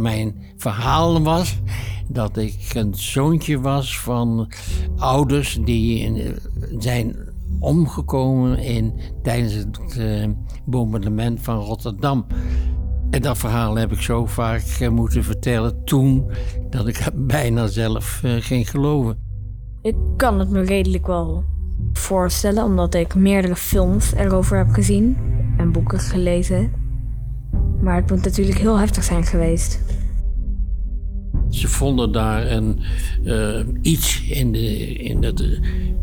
mijn verhaal was dat ik een zoontje was van ouders die zijn omgekomen in, tijdens het uh, bombardement van Rotterdam. En dat verhaal heb ik zo vaak uh, moeten vertellen toen dat ik bijna zelf uh, ging geloven. Ik kan het me redelijk wel voorstellen, omdat ik meerdere films erover heb gezien en boeken gelezen. Maar het moet natuurlijk heel heftig zijn geweest. Ze vonden daar een, uh, iets in, de, in dat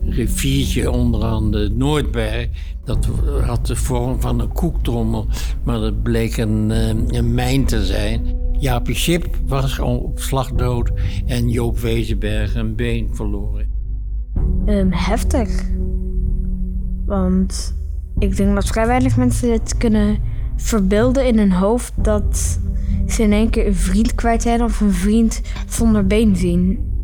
riviertje onderaan de Noordberg. Dat had de vorm van een koektrommel, maar dat bleek een, uh, een mijn te zijn. Jaapie Schip was op slag dood en Joop Wezenberg een been verloren. Um, heftig. Want ik denk dat vrij weinig mensen het kunnen verbeelden in hun hoofd dat ze in één keer een vriend kwijt zijn of een vriend zonder been zien.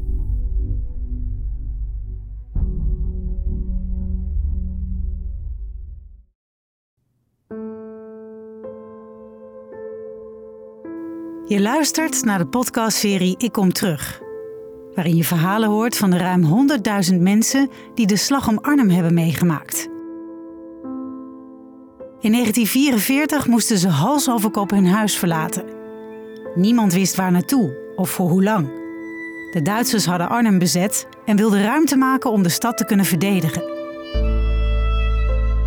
Je luistert naar de podcastserie Ik Kom Terug, waarin je verhalen hoort van de ruim 100.000 mensen die de slag om Arnhem hebben meegemaakt. In 1944 moesten ze hals over kop hun huis verlaten. Niemand wist waar naartoe of voor hoe lang. De Duitsers hadden Arnhem bezet en wilden ruimte maken om de stad te kunnen verdedigen.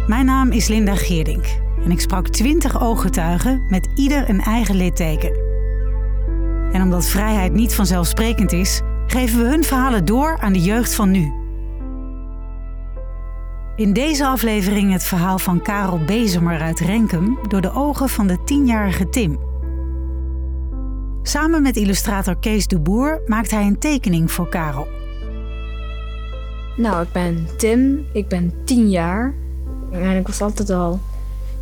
Mijn naam is Linda Geerdink en ik sprak 20 ooggetuigen met ieder een eigen litteken. En omdat vrijheid niet vanzelfsprekend is, geven we hun verhalen door aan de jeugd van nu. In deze aflevering het verhaal van Karel Bezemer uit Renkum door de ogen van de tienjarige Tim. Samen met illustrator Kees de Boer maakt hij een tekening voor Karel. Nou, ik ben Tim, ik ben tien jaar. En ik was altijd al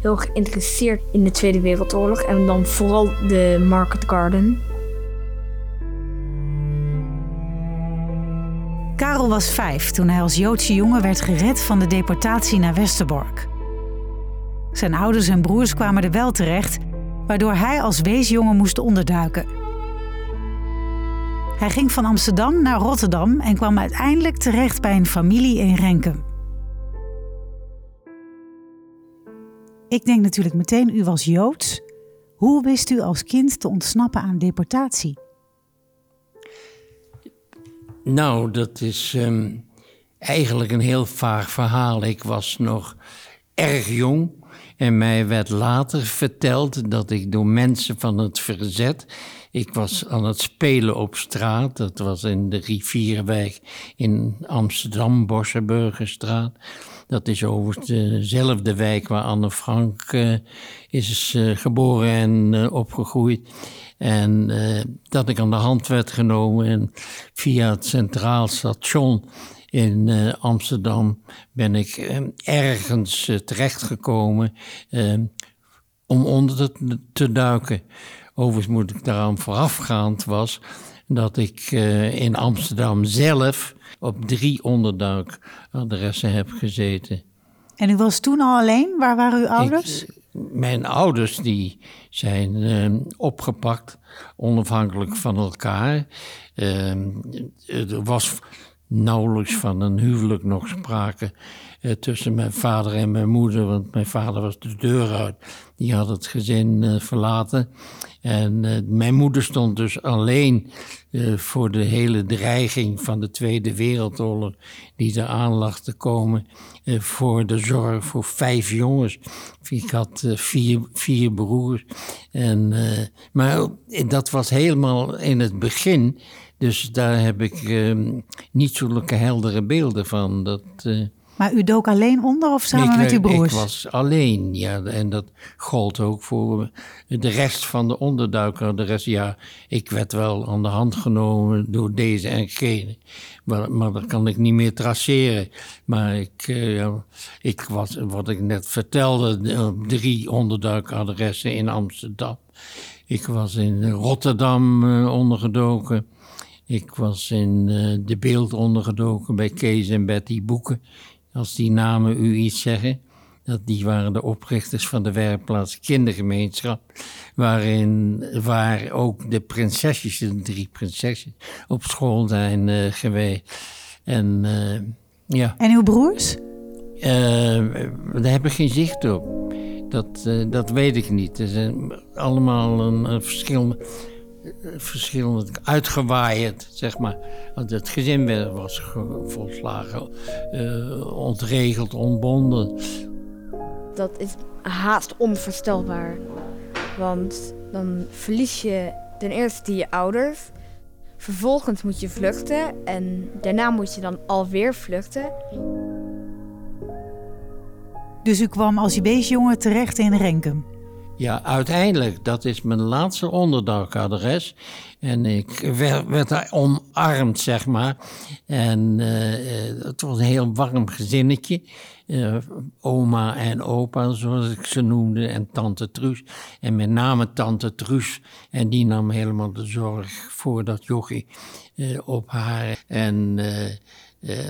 heel geïnteresseerd in de Tweede Wereldoorlog en dan vooral de Market Garden. Karel was vijf toen hij als Joodse jongen werd gered van de deportatie naar Westerbork. Zijn ouders en broers kwamen er wel terecht, waardoor hij als weesjongen moest onderduiken. Hij ging van Amsterdam naar Rotterdam en kwam uiteindelijk terecht bij een familie in Renkum. Ik denk natuurlijk meteen, u was Joods. Hoe wist u als kind te ontsnappen aan deportatie? Nou, dat is um, eigenlijk een heel vaag verhaal. Ik was nog erg jong en mij werd later verteld dat ik door mensen van het verzet. Ik was aan het spelen op straat. Dat was in de Rivierwijk in Amsterdam, Bossenburgerstraat. Dat is overigens dezelfde wijk waar Anne Frank uh, is uh, geboren en uh, opgegroeid. En dat ik aan de hand werd genomen en via het Centraal Station in uh, Amsterdam ben ik uh, ergens uh, terechtgekomen om onder te, duiken. Overigens moet ik daaraan voorafgaand was dat ik in Amsterdam zelf op drie onderduikadressen heb gezeten. En u was toen al alleen? Waar waren uw ouders? Ik, mijn ouders die zijn opgepakt, onafhankelijk van elkaar. er was nauwelijks van een huwelijk nog sprake eh, tussen mijn vader en mijn moeder. Want mijn vader was de deur uit. Die had het gezin eh, verlaten. En eh, mijn moeder stond dus alleen eh, voor de hele dreiging van de Tweede Wereldoorlog. Die eraan lag te komen. Eh, voor de zorg voor vijf jongens. Ik had eh, vier, vier broers. En, maar dat was helemaal in het begin. Dus daar heb ik uh, niet zulke heldere beelden van. Dat, uh, maar u dook alleen onder of samen ik, met uw broers? Ik was alleen, ja. En dat gold ook voor de rest van de onderduiker. De rest, ja, ik werd wel aan de hand genomen door deze en gene. Maar, maar dat kan ik niet meer traceren. Maar ik, ja, ik was, wat ik net vertelde, op drie onderduikadressen in Amsterdam. Ik was in Rotterdam ondergedoken. Ik was in uh, de beeld ondergedoken bij Kees en Betty Boeken, als die namen u iets zeggen. Dat, die waren de oprichters van de werkplaats kindergemeenschap. Waarin, waar ook de prinsesjes, de drie prinsesjes, op school zijn uh, geweest. En uh, ja. En uw broers? Uh, daar heb ik geen zicht op. Dat, dat weet ik niet. Er zijn allemaal een, een verschillende verschillend uitgewaaid, zeg maar. Want het gezin was volslagen uh, ontregeld, ontbonden. Dat is haast onvoorstelbaar. Want dan verlies je ten eerste je ouders. Vervolgens moet je vluchten en daarna moet je dan alweer vluchten. Dus u kwam als beestjongen terecht in Renkum? Ja, uiteindelijk, dat is mijn laatste onderdagadres. En ik werd, werd daar omarmd, zeg maar. En uh, het was een heel warm gezinnetje. Uh, oma en opa, zoals ik ze noemde, en tante Truus. En met name tante Truus. En die nam helemaal de zorg voor dat jochie op haar. En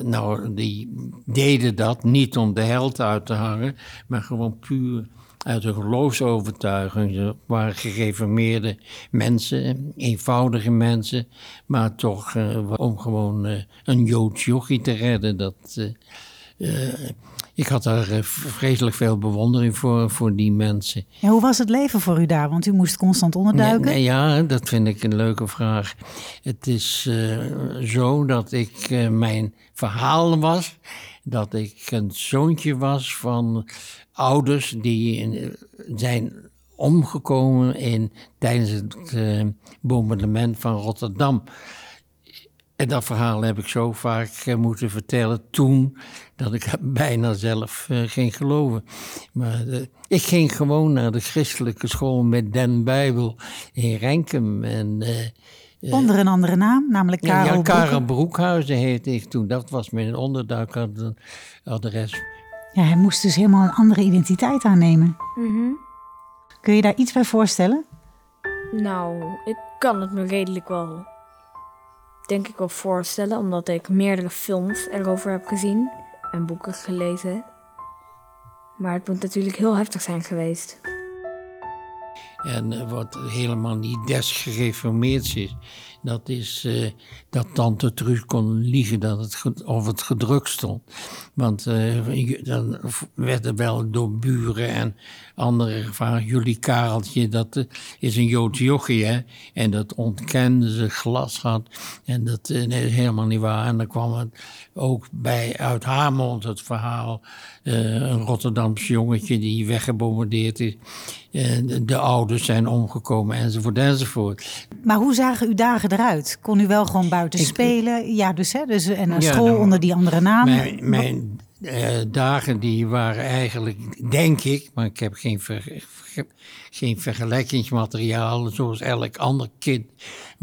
nou, die deden dat niet om de held uit te hangen, maar gewoon puur uit een geloofsovertuiging. Ze waren gereformeerde mensen, eenvoudige mensen, maar toch uh, om gewoon uh, een Joods jochie te redden. Dat, uh, ik had daar vreselijk veel bewondering voor, voor die mensen. En hoe was het leven voor u daar? Want u moest constant onderduiken. Nee, nee, ja, dat vind ik een leuke vraag. Het is zo dat ik mijn verhaal was dat ik een zoontje was van ouders die zijn omgekomen in, tijdens het uh, bombardement van Rotterdam. En dat verhaal heb ik zo vaak uh, moeten vertellen toen dat ik bijna zelf uh, ging geloven. Maar ik ging gewoon naar de christelijke school met Den Bijbel in Renkum. En, Onder een andere naam, namelijk Karel Ja, Karel Broekhuizen heette ik toen. Dat was mijn onderduikadres. Ja, hij moest dus helemaal een andere identiteit aannemen. Mm Kun je daar iets bij voorstellen? Nou, ik kan het me redelijk wel, denk ik wel voorstellen, omdat ik meerdere films erover heb gezien en boeken gelezen. Maar het moet natuurlijk heel heftig zijn geweest. En wat helemaal niet desgereformeerd. is, dat is uh, dat tante Truus kon liegen dat het, of het gedrukt stond. Want uh, dan werd er wel door buren en anderen gevraagd, jullie Kareltje, dat uh, is een Joods jochie, hè? En dat ontkende ze glas had. En dat is helemaal niet waar. En dan kwam het ook bij uit haar mond het verhaal, een Rotterdamse jongetje die weggebombardeerd is. de ouders zijn omgekomen enzovoort enzovoort. Maar hoe zagen uw dagen eruit? Kon u wel gewoon buiten spelen? Ja, dus, hè, dus en naar school nou, onder die andere naam? Mijn, mijn uh, dagen die waren eigenlijk, denk ik, maar ik heb geen, ver, geen vergelijkingsmateriaal zoals elk ander kind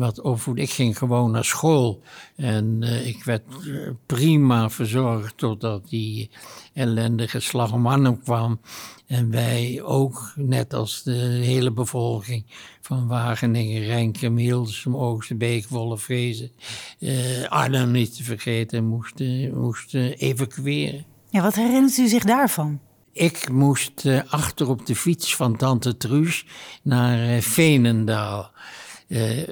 wat opvoed. Ik ging gewoon naar school en uh, ik werd uh, prima verzorgd totdat die ellendige slag om Arnhem kwam. En wij ook, net als de hele bevolking van Wageningen, Renkum, Hilversum, Oosterbeek, Wollevezen, uh, Arnhem niet te vergeten, moesten, moesten evacueren. Ja, wat herinnert u zich daarvan? Ik moest uh, achter op de fiets van tante Truus naar uh, Veenendaal. Uh,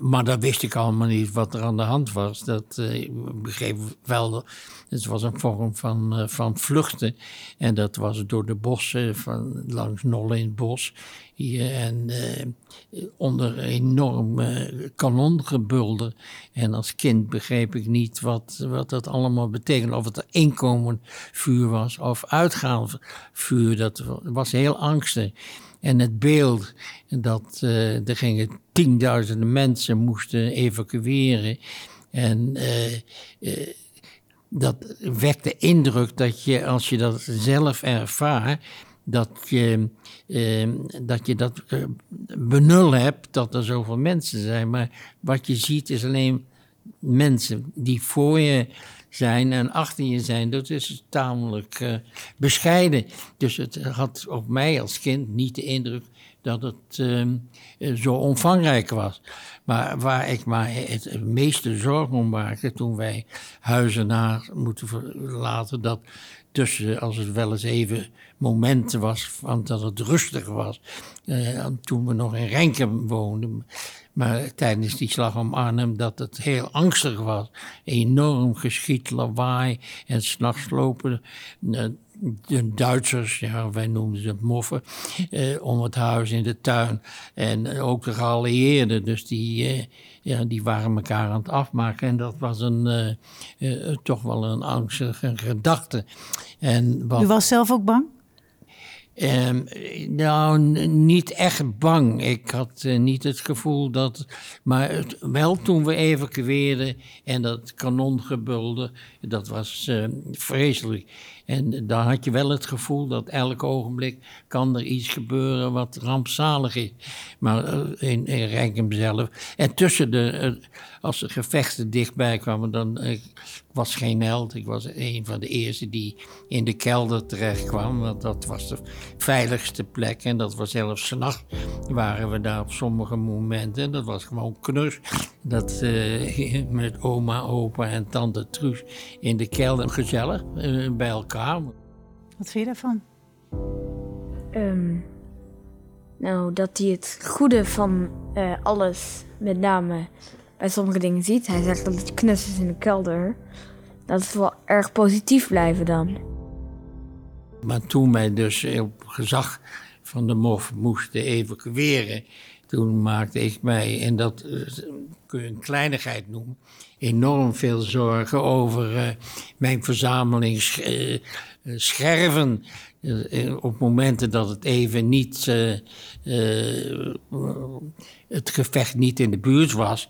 maar dat wist ik allemaal niet wat er aan de hand was. Dat uh, begreep wel. Het was een vorm van, uh, van vluchten. En dat was door de bossen, van, langs Nolle in het bos. Hier, en onder enorm kanongebulder. En als kind begreep ik niet wat, wat dat allemaal betekende. Of het inkomend vuur was of uitgaand vuur. Dat was heel angstig. En het beeld dat uh, er gingen tienduizenden mensen moesten evacueren. En uh, uh, dat wekt de indruk dat je, als je dat zelf ervaart, dat je, dat, je dat benul hebt dat er zoveel mensen zijn. Maar wat je ziet is alleen mensen die voor je zijn en achter je zijn, dat is tamelijk uh, bescheiden. Dus het had op mij als kind niet de indruk dat het uh, zo omvangrijk was. Maar waar ik me het meeste zorgen om maakte toen wij huizen na moeten verlaten, dat tussen, als het wel eens even momenten was, van dat het rustig was. Uh, toen we nog in Renken woonden. Maar tijdens die slag om Arnhem dat het heel angstig was. Enorm geschiet, lawaai en s'nachts lopen uh, de Duitsers, ja, wij noemden ze moffen, uh, om het huis in de tuin. En ook de geallieerden, dus die, ja, die waren elkaar aan het afmaken. En dat was een, toch wel een angstige gedachte. En U was zelf ook bang? Um, nou, niet echt bang. Ik had uh, niet het gevoel dat. Maar wel toen we evacueerden en dat kanon gebulde, dat was uh, vreselijk. En daar had je wel het gevoel dat elk ogenblik kan er iets gebeuren wat rampzalig is. Maar uh, in, in zelf. En tussen de, als de gevechten dichtbij kwamen, dan was geen held. Ik was een van de eerste die in de kelder terecht kwam. Want dat was de veiligste plek. En dat was zelfs s'nachts waren we daar op sommige momenten. Dat was gewoon knus. Dat met oma, opa en tante Truus in de kelder gezellig bij elkaar. Wat vind je daarvan? Um, nou, dat hij het goede van uh, alles, met name bij sommige dingen ziet. Hij zegt dat het knus is in de kelder. Dat het wel erg positief blijven dan. Maar toen wij dus op gezag van de MOF moesten evacueren, toen maakte ik mij, en dat eh, kun je een kleinigheid noemen, enorm veel zorgen over uh, mijn verzameling uh, scherven. op momenten dat het even niet, het gevecht niet in de buurt was,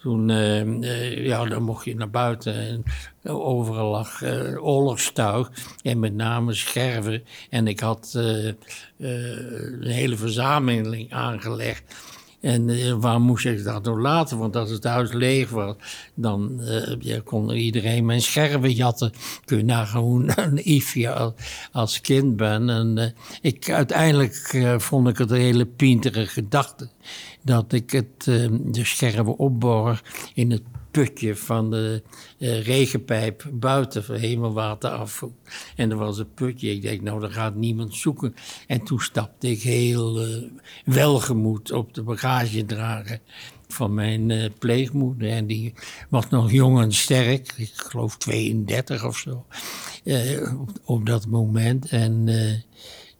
toen, uh, ja, dan mocht je naar buiten en overal lag uh, oorlogstuig en met name scherven. En ik had uh, een hele verzameling aangelegd. En waar moest ik dat door laten? Want als het huis leeg was, dan ja, kon iedereen mijn scherven jatten. Kun je nou gewoon naïef als, als kind ben. En ik, uiteindelijk vond ik het een hele pintere gedachte dat ik het, de scherven opborg in het putje van de uh, regenpijp buiten van hemelwater af. En er was een putje. Ik denk, nou, daar gaat niemand zoeken. En toen stapte ik heel uh, welgemoed op de bagagedrager van mijn uh, pleegmoeder. En die was nog jong en sterk. Ik geloof 32 of zo. Op, op, dat moment. En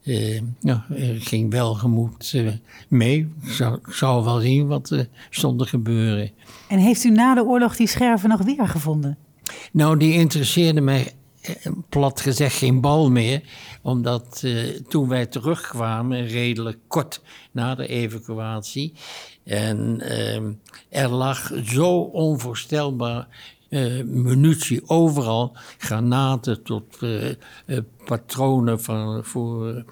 uh, ja, er ging welgemoed uh, mee. Ik zou, zou, wel zien wat er stond te gebeuren. En heeft u na de oorlog die scherven nog weer gevonden? Nou, die interesseerde mij eh, plat gezegd geen bal meer. Omdat toen wij terugkwamen, redelijk kort na de evacuatie... en ehm, er lag zo onvoorstelbaar uh, munitie overal. Granaten tot uh, uh, patronen van, voor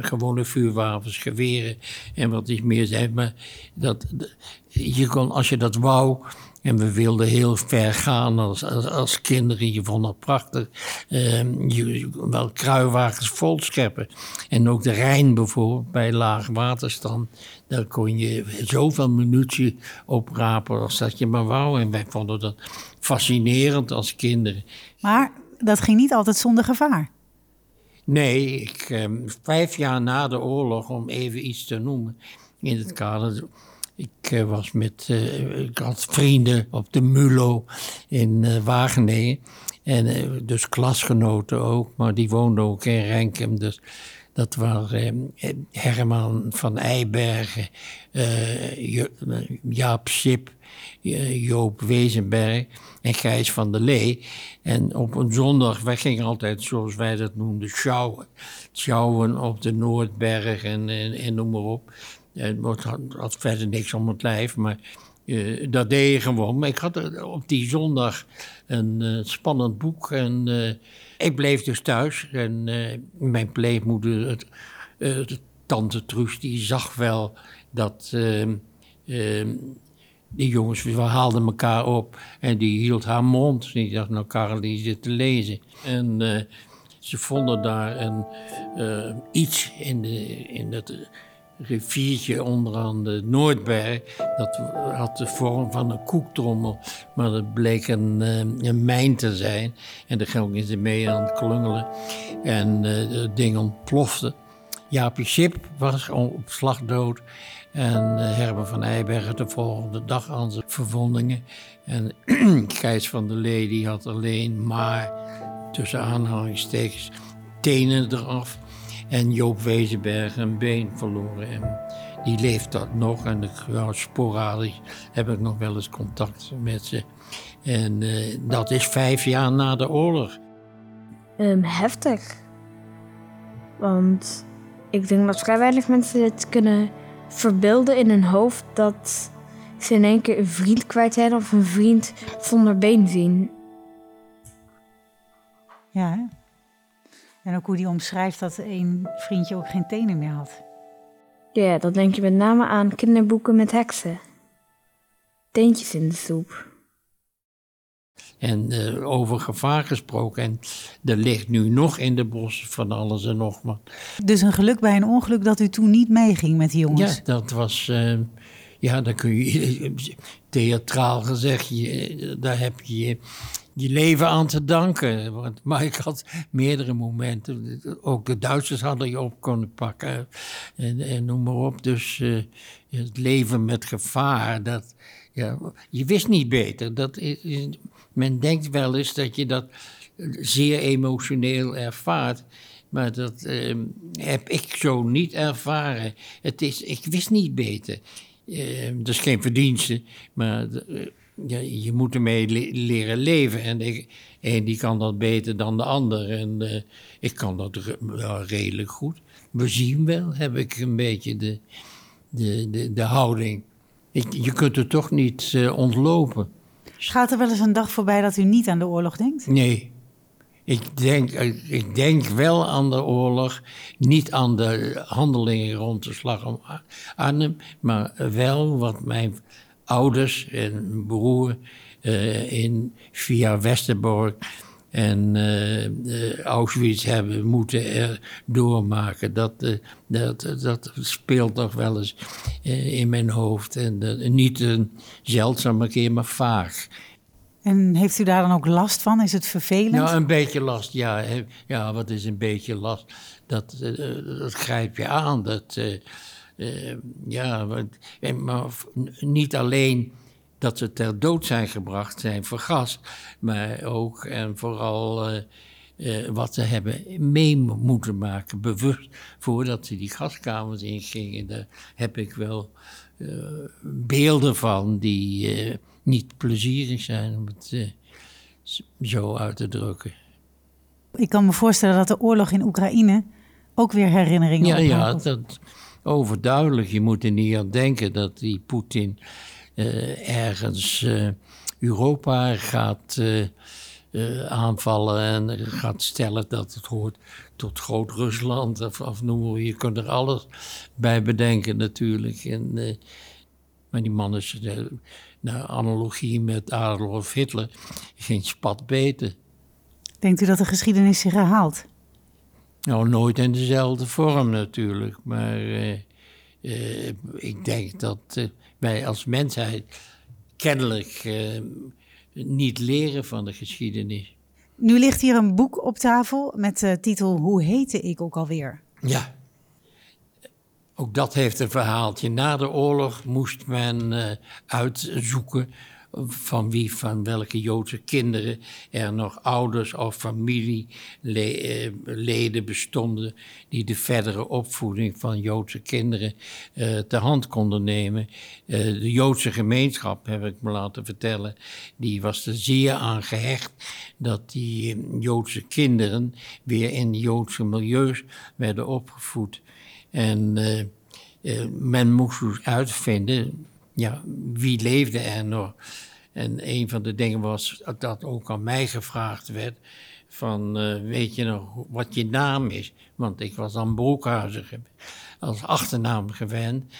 gewone vuurwapens, geweren en wat iets meer zijn. Maar dat, je kon, als je dat wou, en we wilden heel ver gaan als, als, kinderen. Je vond dat prachtig. Uh, je, wel kruiwagens vol scheppen. En ook de Rijn bijvoorbeeld, bij laag waterstand. Daar kon je zoveel munitie oprapen als dat je maar wou. En wij vonden dat fascinerend als kinderen. Maar dat ging niet altijd zonder gevaar. Nee, ik, eh, vijf jaar na de oorlog, om even iets te noemen, in het kader. Ik uh, was met, uh, ik had vrienden op de Mulo in uh, Wageningen. En dus klasgenoten ook, maar die woonden ook in Renkum. Dus dat waren Herman van Eibergen, Jaap Sip, Joop Wezenberg en Gijs van der Lee. En op een zondag, wij gingen altijd, zoals wij dat noemden, sjouwen. Sjouwen op de Noordberg en, en, en noem maar op. Het had, verder niks om het lijf, maar dat deed je gewoon. Maar ik had op die zondag een spannend boek en ik bleef dus thuis. En mijn pleegmoeder, het, de tante Truus, die zag wel dat ehm, die jongens, we haalden elkaar op en die hield haar mond. Die dacht, nou Karel, die zit te lezen. En ze vonden daar een, iets in, de, in dat riviertje onderaan de Noordberg. Dat had de vorm van een koektrommel, maar dat bleek een, eh, een mijn te zijn. En daar gingen ze mee aan het klungelen. En uh, het ding ontplofte. Jaapje Schip was op slag dood. En uh, Herman van Eybergen de volgende dag aan zijn verwondingen. En Kees van der Lee die had alleen maar, tussen aanhalingstekens, tenen eraf. En Joop Wezenberg een been verloren. En die leeft dat nog. En ik, ja, sporadisch heb ik nog wel eens contact met ze. En uh, dat is vijf jaar na de oorlog. Um, heftig. Want ik denk dat vrij weinig mensen het kunnen verbeelden in hun hoofd dat ze in één keer een vriend kwijt zijn of een vriend zonder been zien. Ja, hè? En ook hoe die omschrijft dat één vriendje ook geen tenen meer had. Ja, dat denk je met name aan kinderboeken met heksen. Teentjes in de soep. En uh, over gevaar gesproken. En er ligt nu nog in de bossen van alles en nog wat. Dus een geluk bij een ongeluk dat u toen niet meeging met die jongens? Ja, dat was. Uh, ja, dan kun je theatraal gezegd, je, daar heb je je leven aan te danken. Want, maar ik had meerdere momenten. Ook de Duitsers hadden je op kunnen pakken. En, en noem maar op. Dus uh, het leven met gevaar. Dat, ja, je wist niet beter. Dat men denkt wel eens dat je dat zeer emotioneel ervaart. Maar dat uh, heb ik zo niet ervaren. Het is, ik wist niet beter. Uh, dat is geen verdienste, maar ja, je moet ermee le leren leven. En de een die kan dat beter dan de ander. En uh, ik kan dat re redelijk goed. We zien wel, heb ik een beetje de, de, de, de houding. Ik, je kunt er toch niet uh, ontlopen. Gaat er wel eens een dag voorbij dat u niet aan de oorlog denkt? Nee. Ik denk, ik denk wel aan de oorlog, niet aan de handelingen rond de slag om Arnhem, maar wel wat mijn ouders en broer uh, in, via Westerbork en uh, Auschwitz hebben moeten doormaken. Dat, uh, dat, dat speelt nog wel eens in mijn hoofd. En niet een zeldzame keer, maar vaag. En heeft u daar dan ook last van? Is het vervelend? Nou, een beetje last, ja. Ja, wat is een beetje last? Dat, dat grijp je aan. Dat, uh, ja, maar niet alleen dat ze ter dood zijn gebracht, zijn vergast, maar ook en vooral uh, uh, wat ze hebben mee moeten maken, bewust voordat ze die gaskamers ingingen. Daar heb ik wel beelden van die niet plezierig zijn om het zo uit te drukken. Ik kan me voorstellen dat de oorlog in Oekraïne ook weer herinneringen Ja, ja dat, overduidelijk. Je moet er niet aan denken dat die Poetin uh, ergens uh, Europa gaat uh, aanvallen en gaat stellen dat het hoort tot Groot-Rusland. Of, of noemen je kunt er alles bij bedenken natuurlijk. En, maar die man is, naar analogie met Adolf Hitler, geen spat beter. Denkt u dat de geschiedenis zich herhaalt? Nou, nooit in dezelfde vorm natuurlijk. Maar uh, uh, ik denk dat uh, wij als mensheid kennelijk niet leren van de geschiedenis. Nu ligt hier een boek op tafel met de titel Hoe heette ik ook alweer? Ja. Ook dat heeft een verhaaltje. Na de oorlog moest men uitzoeken van wie, van welke Joodse kinderen er nog ouders of familieleden bestonden die de verdere opvoeding van Joodse kinderen uh, ter hand konden nemen. Uh, de Joodse gemeenschap, heb ik me laten vertellen, die was er zeer aan gehecht dat die Joodse kinderen weer in Joodse milieus werden opgevoed. En men moest dus uitvinden ja, wie leefde er nog? En een van de dingen was dat ook aan mij gevraagd werd: van uh, weet je nog wat je naam is? Want ik was dan Broekhuizen als achternaam gewend.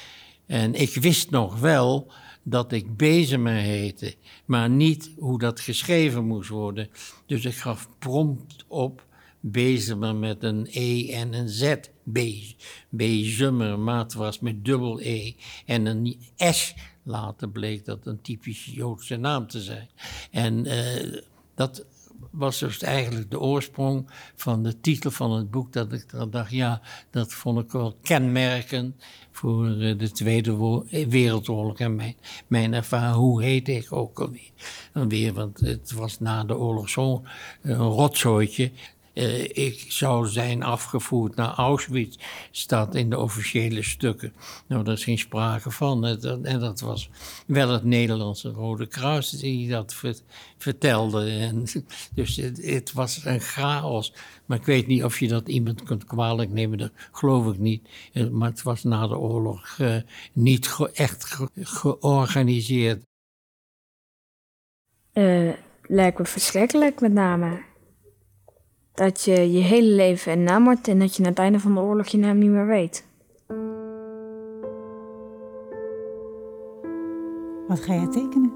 En ik wist nog wel dat ik Bezemer heette, maar niet hoe dat geschreven moest worden. Dus ik gaf prompt op Bezemer met een E en een Z. Be, Bezemer, maar het was met dubbel E en een S. Later bleek dat een typisch Joodse naam te zijn. En eh, dat was dus eigenlijk de oorsprong van de titel van het boek. Dat ik dan dacht, ja, dat vond ik wel kenmerkend voor eh, de Tweede Wereldoorlog. En mijn, mijn ervaring, hoe heette ik ook alweer? alweer want het was na de oorlog zo'n eh, rotzooitje. Eh, ik zou zijn afgevoerd naar Auschwitz, staat in de officiële stukken. Nou, daar is geen sprake van. En dat was wel het Nederlandse Rode Kruis die dat ver- vertelde. En, dus het, was een chaos. Maar ik weet niet of je dat iemand kunt kwalijk nemen, dat geloof ik niet. Eh, Maar het was na de oorlog eh, niet echt ge- georganiseerd. Eh, lijkt me verschrikkelijk met name. Dat je je hele leven een naam wordt en dat je na het einde van de oorlog je naam niet meer weet. Wat ga jij tekenen?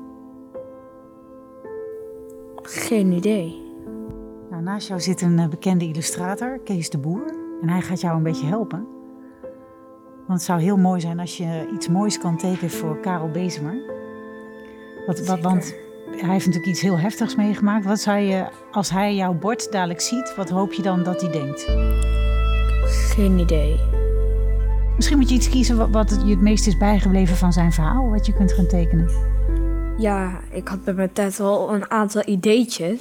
Geen idee. Nou, naast jou zit een eh, bekende illustrator, Kees de Boer. En hij gaat jou een beetje helpen. Want het zou heel mooi zijn als je iets moois kan tekenen voor Karel Bezemer. Wat, wat, want hij heeft natuurlijk iets heel heftigs meegemaakt. Wat zou je, als hij jouw bord dadelijk ziet, wat hoop je dan dat hij denkt? Geen idee. Misschien moet je iets kiezen wat, je het meest is bijgebleven van zijn verhaal, wat je kunt gaan tekenen. Ja, ik had bij mijn tijd wel een aantal ideetjes.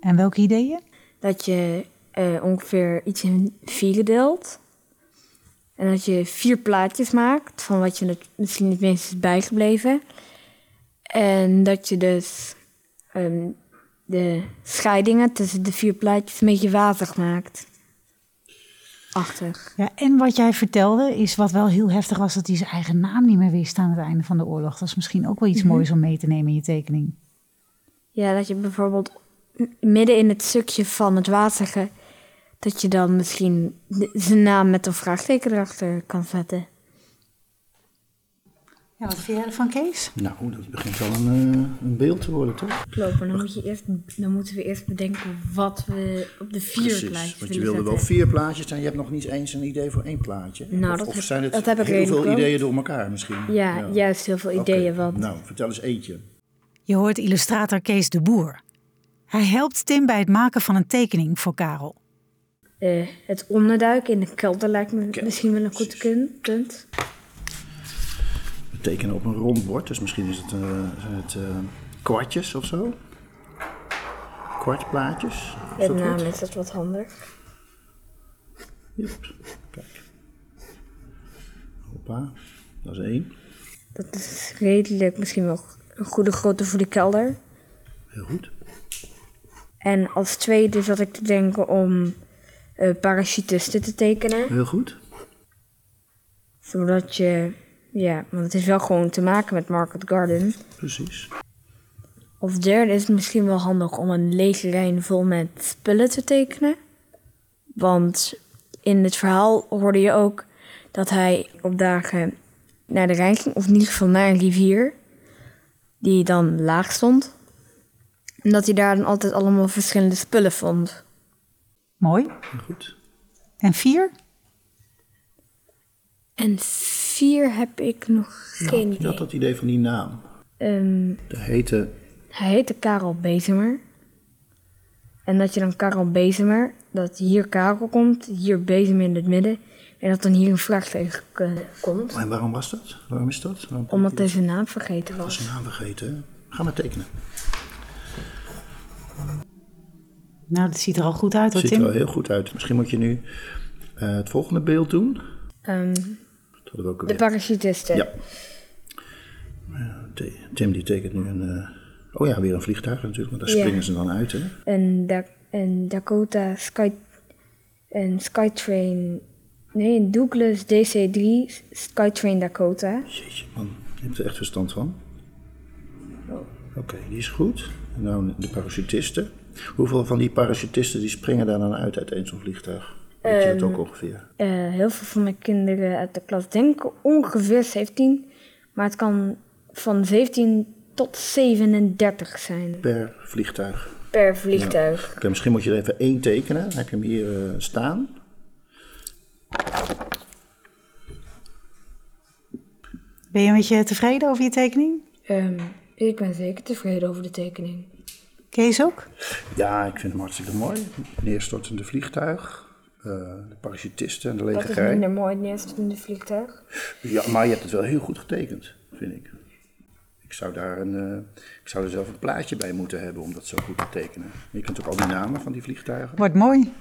En welke ideeën? Dat je eh, ongeveer iets in vieren deelt. En dat je vier plaatjes maakt van wat je het misschien het meest is bijgebleven. En dat je dus ehm, de scheidingen tussen de vier plaatjes een beetje wazig maakt. Achtig. Ja, en wat jij vertelde is wat wel heel heftig was, dat hij zijn eigen naam niet meer wist aan het einde van de oorlog. Dat is misschien ook wel iets moois om mee te nemen in je tekening. Ja, dat je bijvoorbeeld midden in het stukje van het wazige... dat je dan misschien zijn naam met een vraagteken erachter kan zetten. Ja, wat vind jij ervan, Kees? Nou, dat begint wel een, eh, een beeld te worden, toch? Klopt, maar dan, moet je eerst, dan moeten we eerst bedenken wat we op de vier Precies, plaatjes want je wilde wel vier plaatjes en je hebt nog niet eens een idee voor één plaatje. Nou, of, dat of zijn het dat heb ik heel veel ideeën door elkaar misschien? Ja, juist heel veel ideeën. Want Nou, vertel eens eentje. Je hoort illustrator Kees de Boer. Hij helpt Tim bij het maken van een tekening voor Karel. eh, het onderduik in de kelder lijkt me misschien wel een goed punt. Tekenen op een rond bord, dus misschien is het, eh, zijn het eh, kwartjes of zo. Kwartplaatjes. Met wat? is dat wat handig. Yep. Kijk. Hoppa, dat is één. Dat is redelijk misschien wel een goede grootte voor de kelder. Heel goed. En als tweede zat ik te denken om eh parachutisten te tekenen. Heel goed. Zodat je, ja, want het is wel gewoon te maken met Market Garden. Precies. Of derde is het misschien wel handig om een lege lijn vol met spullen te tekenen. Want in het verhaal hoorde je ook dat hij op dagen naar de Rijn ging, of in ieder geval naar een rivier, die dan laag stond. En dat hij daar dan altijd allemaal verschillende spullen vond. Mooi. Goed. En vier? En vier heb ik nog geen idee. had dat idee van die naam. Ehm, De hete Hij heette Karel Bezemer. En dat je dan Karel Bezemer, dat hier Karel komt, hier Bezemer in het midden. En dat dan hier een vraagteken komt. En waarom was dat? Waarom is dat? Waarom Omdat hij zijn naam vergeten was was. zijn naam vergeten. Ga maar tekenen. Nou, dat ziet er al goed uit hoor, Ziet er Tim. wel heel goed uit. Misschien moet je nu eh, het volgende beeld doen. Ehm, we ook de parachutisten. Ja. Ja, Ti- Tim die tekent nu een... eh, oh ja, weer een vliegtuig natuurlijk, want daar Ja. springen ze dan uit. Hè? En, Da- en Dakota Sky, en Skytrain. Nee, een Douglas DC-3 Skytrain Dakota. Jeetje man, je hebt er echt verstand van. Oh. Oké, die is goed. En nou de parachutisten. Hoeveel van die parachutisten die springen daar dan uit uit een zo'n vliegtuig? Weet je dat Ehm, ook ongeveer? Eh, heel veel van mijn kinderen uit de klas denken ongeveer 17. Maar het kan van 17 tot 37 zijn Per vliegtuig. Per vliegtuig. Oké, misschien moet je er even één tekenen. Dan heb je hem hier eh, staan. Ben je met je tevreden over je tekening? Ehm, ik ben zeker tevreden over de tekening. Kees ook? Ja, ik vind hem hartstikke mooi. Neerstortende vliegtuig. Eh, de parachutisten en de Dat is legerij. minder mooi het neerstortende vliegtuig. Ja, maar je hebt het wel heel goed getekend, vind ik. Ik zou daar een, eh, ik zou er zelf een plaatje bij moeten hebben om dat zo goed te tekenen. Je kent ook al die namen van die vliegtuigen. Wordt mooi.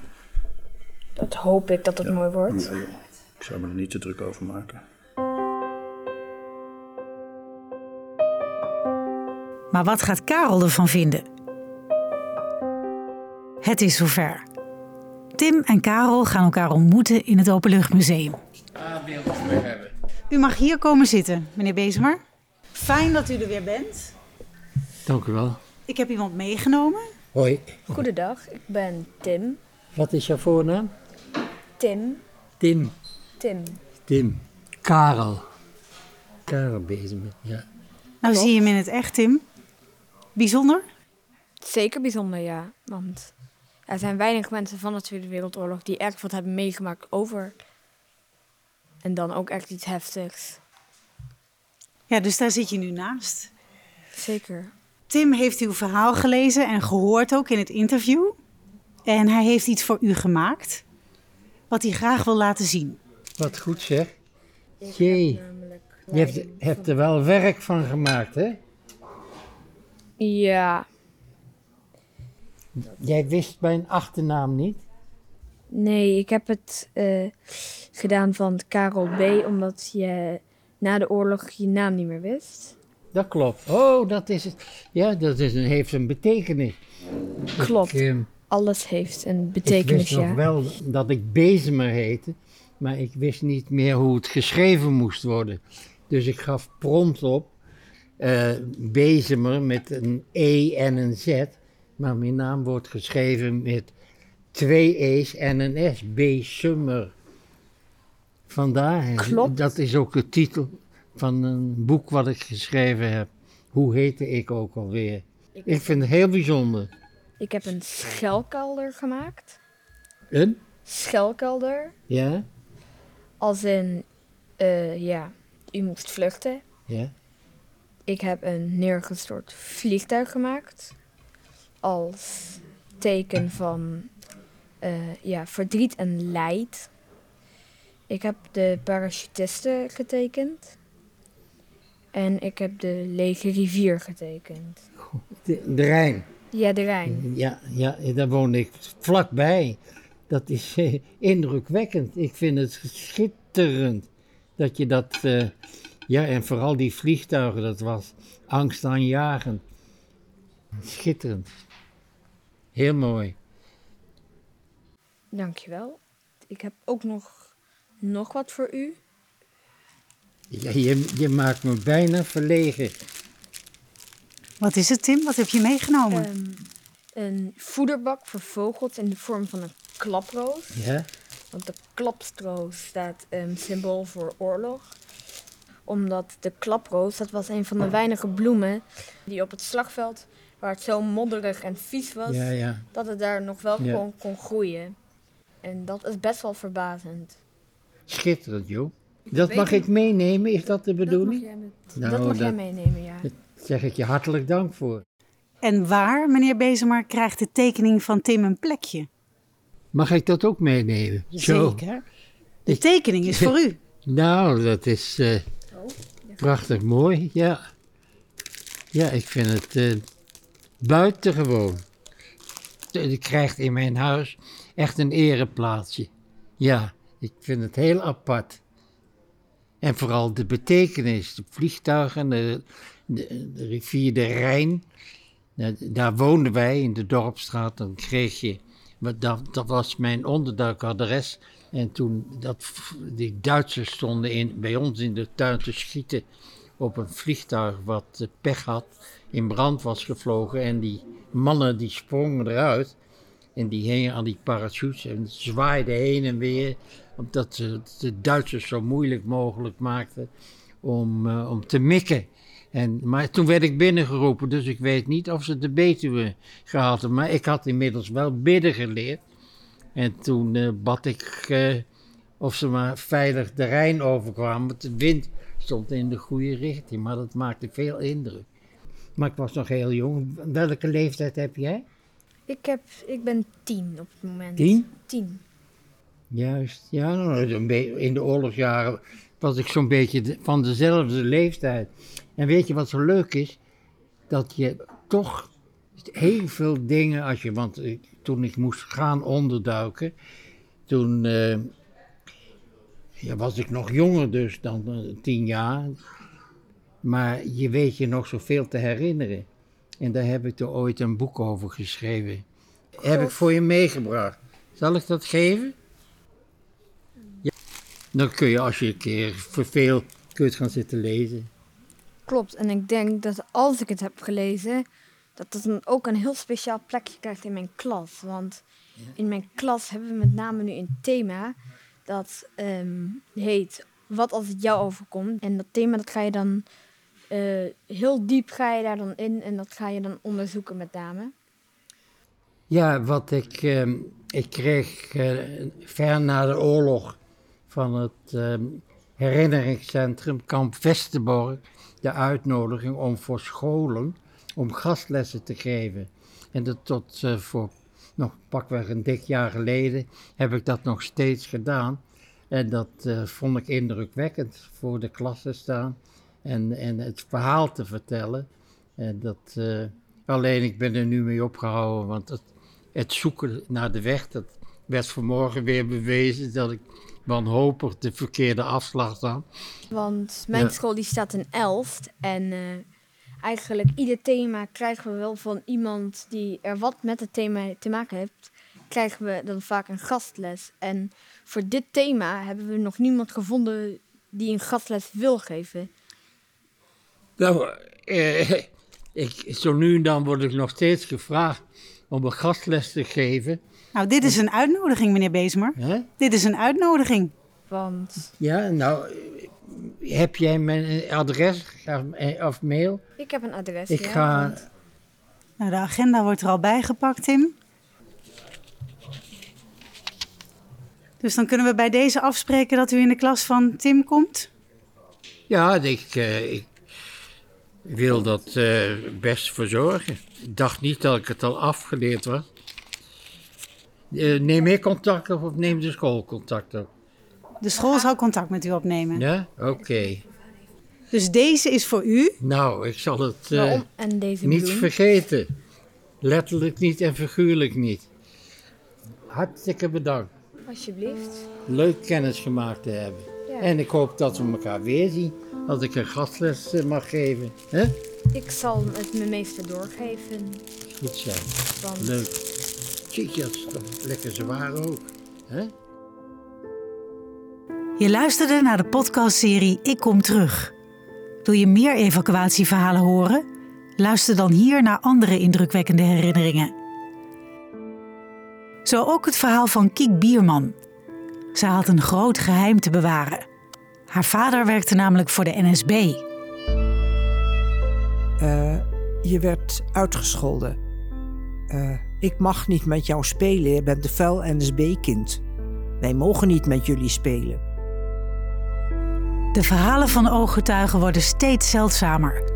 Dat hoop ik dat het mooi wordt. Ja, joh. Ik zou me er niet te druk over maken. Maar wat gaat Karel ervan vinden? Het is zover. Tim en Karel gaan elkaar ontmoeten in het Openluchtmuseum. U mag hier komen zitten, meneer Bezemer. Fijn dat u er weer bent. Dank u wel. Ik heb iemand meegenomen. Hoi. Goedendag, ik ben Tim. Wat is jouw voornaam? Tim. Tim. Tim. Tim. Karel. Karel Bezemer, ja. Nou zie je hem in het echt, Tim. Bijzonder? Zeker bijzonder, ja. Want er zijn weinig mensen van de Tweede Wereldoorlog die echt wat hebben meegemaakt over. En dan ook echt iets heftigs. Ja, dus daar zit je nu naast. Zeker. Tim heeft uw verhaal gelezen en gehoord ook in het interview. En hij heeft iets voor u gemaakt. Wat hij graag wil laten zien. Wat goed zeg. Jee, je hebt, hebt er wel werk van gemaakt, hè? Ja. Jij wist mijn achternaam niet? Nee, ik heb het eh, gedaan van Karel B. Omdat je na de oorlog je naam niet meer wist. Dat klopt. Oh, dat is het. Ja, dat is een, heeft een betekenis. Klopt. Ik, ehm, Alles heeft een ik betekenis, wist nog wel dat ik Bezemer heette, maar ik wist niet meer hoe het geschreven moest worden. Dus ik gaf prompt op eh Bezemer met een E en een Z, maar mijn naam wordt geschreven met twee E's en een S. Bezemer. Vandaar. Klopt. Dat is ook de titel van een boek wat ik geschreven heb. Hoe heette ik ook alweer? Ik vind het heel bijzonder. Ik heb een schelkelder gemaakt. Een? Schelkelder. Ja? Als in, eh, ja, u moest vluchten. Ja? Ik heb een neergestort vliegtuig gemaakt. Als teken van eh, ja, verdriet en leid. Ik heb de parachutisten getekend. En ik heb de lege rivier getekend. De, de Rijn. Ja, de Rijn. Ja, ja, daar woon ik vlakbij. Dat is eh, indrukwekkend. Ik vind het schitterend dat je dat. eh, ja, en vooral die vliegtuigen, dat was angstaanjagend. Schitterend. Heel mooi. Dankjewel. Ik heb ook nog, nog wat voor u. Ja, je, je maakt me bijna verlegen. Wat is het, Tim? Wat heb je meegenomen? Ehm, een voederbak voor vogels in de vorm van een klaproos. Ja? Want de klapstroos staat een symbool voor oorlog. Omdat de klaproos, dat was een van de weinige bloemen die op het slagveld, waar het zo modderig en vies was, Ja, ja. dat het daar nog wel Ja. gewoon kon groeien. En dat is best wel verbazend. Schitterend, joh. Dat mag ik meenemen, is dat de Dat mag bedoeling? jij, met- Nou, dat mag jij meenemen, ja. Daar zeg ik je hartelijk dank voor. En waar, meneer Bezemer, krijgt de tekening van Tim een plekje? Mag ik dat ook meenemen? Zo. Zeker. De tekening is voor u. Nou, dat is eh, prachtig mooi, ja. Ja, ik vind het eh, buitengewoon. Je krijgt in mijn huis echt een ereplaatsje. Ja, ik vind het heel apart. En vooral de betekenis, de vliegtuigen, de, rivier de Rijn. Daar woonden wij in de Dorpstraat. Dan kreeg je, dat, dat was mijn onderduikadres. En toen dat, die Duitsers stonden in, bij ons in de tuin te schieten op een vliegtuig wat eh, pech had, in brand was gevlogen. En die mannen die sprongen eruit en die hingen aan die parachutes en zwaaiden heen en weer. Omdat ze het de Duitsers zo moeilijk mogelijk maakten om, eh, om te mikken. En, maar toen werd ik binnengeroepen, dus ik weet niet of ze de Betuwe gehad hebben. Maar ik had inmiddels wel bidden geleerd. En toen eh, bad ik eh, of ze maar veilig de Rijn overkwamen. Want de wind stond in de goede richting, maar dat maakte veel indruk. Maar ik was nog heel jong. Welke leeftijd heb jij? Ik, heb, ik ben tien op het moment. Tien? Tien. Juist, ja. nou, In de oorlogsjaren was ik zo'n beetje van dezelfde leeftijd. En weet je wat zo leuk is? Dat je toch heel veel dingen, als je, want toen ik moest gaan onderduiken, toen eh, ja, was ik nog jonger dus dan eh, tien jaar. Maar je weet je nog zoveel te herinneren. En daar heb ik er ooit een boek over geschreven. Heb ik voor je meegebracht. Zal ik dat geven? Ja. Dan kun je als je een keer verveelt, kun je het gaan zitten lezen. Klopt, en ik denk dat als ik het heb gelezen, dat het dan ook een heel speciaal plekje krijgt in mijn klas. Want in mijn klas hebben we met name nu een thema dat ehm, heet Wat als het jou overkomt. En dat thema dat ga je dan eh, heel diep ga je daar dan in en dat ga je dan onderzoeken met name. Ja, wat ik, ehm, ik kreeg eh, ver na de oorlog van het ehm, herinneringscentrum Kamp Westerbork de uitnodiging om voor scholen om gastlessen te geven. En dat tot eh, voor nog pakweg een dik jaar geleden heb ik dat nog steeds gedaan. En dat vond ik indrukwekkend voor de klas te staan en, en het verhaal te vertellen. En dat, eh, alleen ik ben er nu mee opgehouden, want het, het zoeken naar de weg, dat werd vanmorgen weer bewezen dat ik wanhopig de verkeerde afslag nam. Want mijn Ja. school die staat in Elst en eh, eigenlijk ieder thema krijgen we wel van iemand die er wat met het thema te maken heeft, krijgen we dan vaak een gastles. En voor dit thema hebben we nog niemand gevonden die een gastles wil geven. Nou, eh, ik, zo nu en dan word ik nog steeds gevraagd om een gastles te geven. Nou, dit is een uitnodiging, meneer Beesmer. Dit is een uitnodiging. Want Ja, nou, heb jij mijn adres of, eh, of mail? ik heb een adres. Ik ja, ga, want- Nou, de agenda wordt er al bijgepakt, Tim. Dus dan kunnen we bij deze afspreken dat u in de klas van Tim komt. ja, ik, eh, ik wil dat eh, best verzorgen. Ik dacht niet dat ik het al afgeleerd was. Eh, neem ik contact op of neem de school contact op? De school zal contact met u opnemen. Ja, oké. Dus deze is voor u. Nou, ik zal het eh? En deze niet bloem. vergeten. Letterlijk niet en figuurlijk niet. Hartstikke bedankt. Alsjeblieft. Leuk kennis gemaakt te hebben. Ja. En ik hoop dat we elkaar weer zien. Als ik een gastles eh, mag geven. hè? Ik zal het mijn meester doorgeven. Goed zijn. Want Leuk. Jeetje, dat is toch lekker zwaar ook. hè? Je luisterde naar de podcastserie Ik Kom Terug. Wil je meer evacuatieverhalen horen? Luister dan hier naar andere indrukwekkende herinneringen. Zo ook het verhaal van Kiek Bierman. Zij had een groot geheim te bewaren. Haar vader werkte namelijk voor de NSB. Eh, je werd uitgescholden. Eh, ik mag niet met jou spelen, je bent een vuil NSB-kind. Wij mogen niet met jullie spelen. De verhalen van ooggetuigen worden steeds zeldzamer.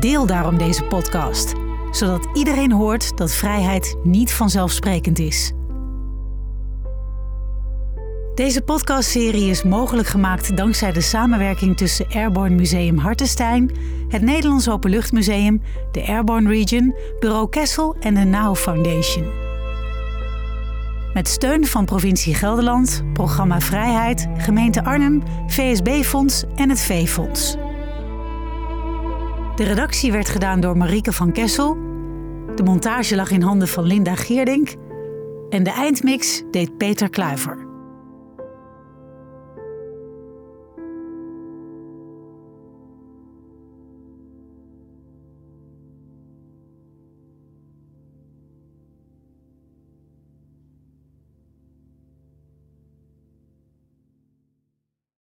Deel daarom deze podcast, zodat iedereen hoort dat vrijheid niet vanzelfsprekend is. Deze podcastserie is mogelijk gemaakt dankzij de samenwerking tussen Airborne Museum Hartenstein, het Nederlands Openluchtmuseum, de Airborne Region, Bureau Kessel en de NOW Foundation. Met steun van provincie Gelderland, Programma Vrijheid, gemeente Arnhem, VSB-fonds en het V-fonds. De redactie werd gedaan door Marieke van Kessel. De montage lag in handen van Linda Geerdink. En de eindmix deed Peter Kluiver.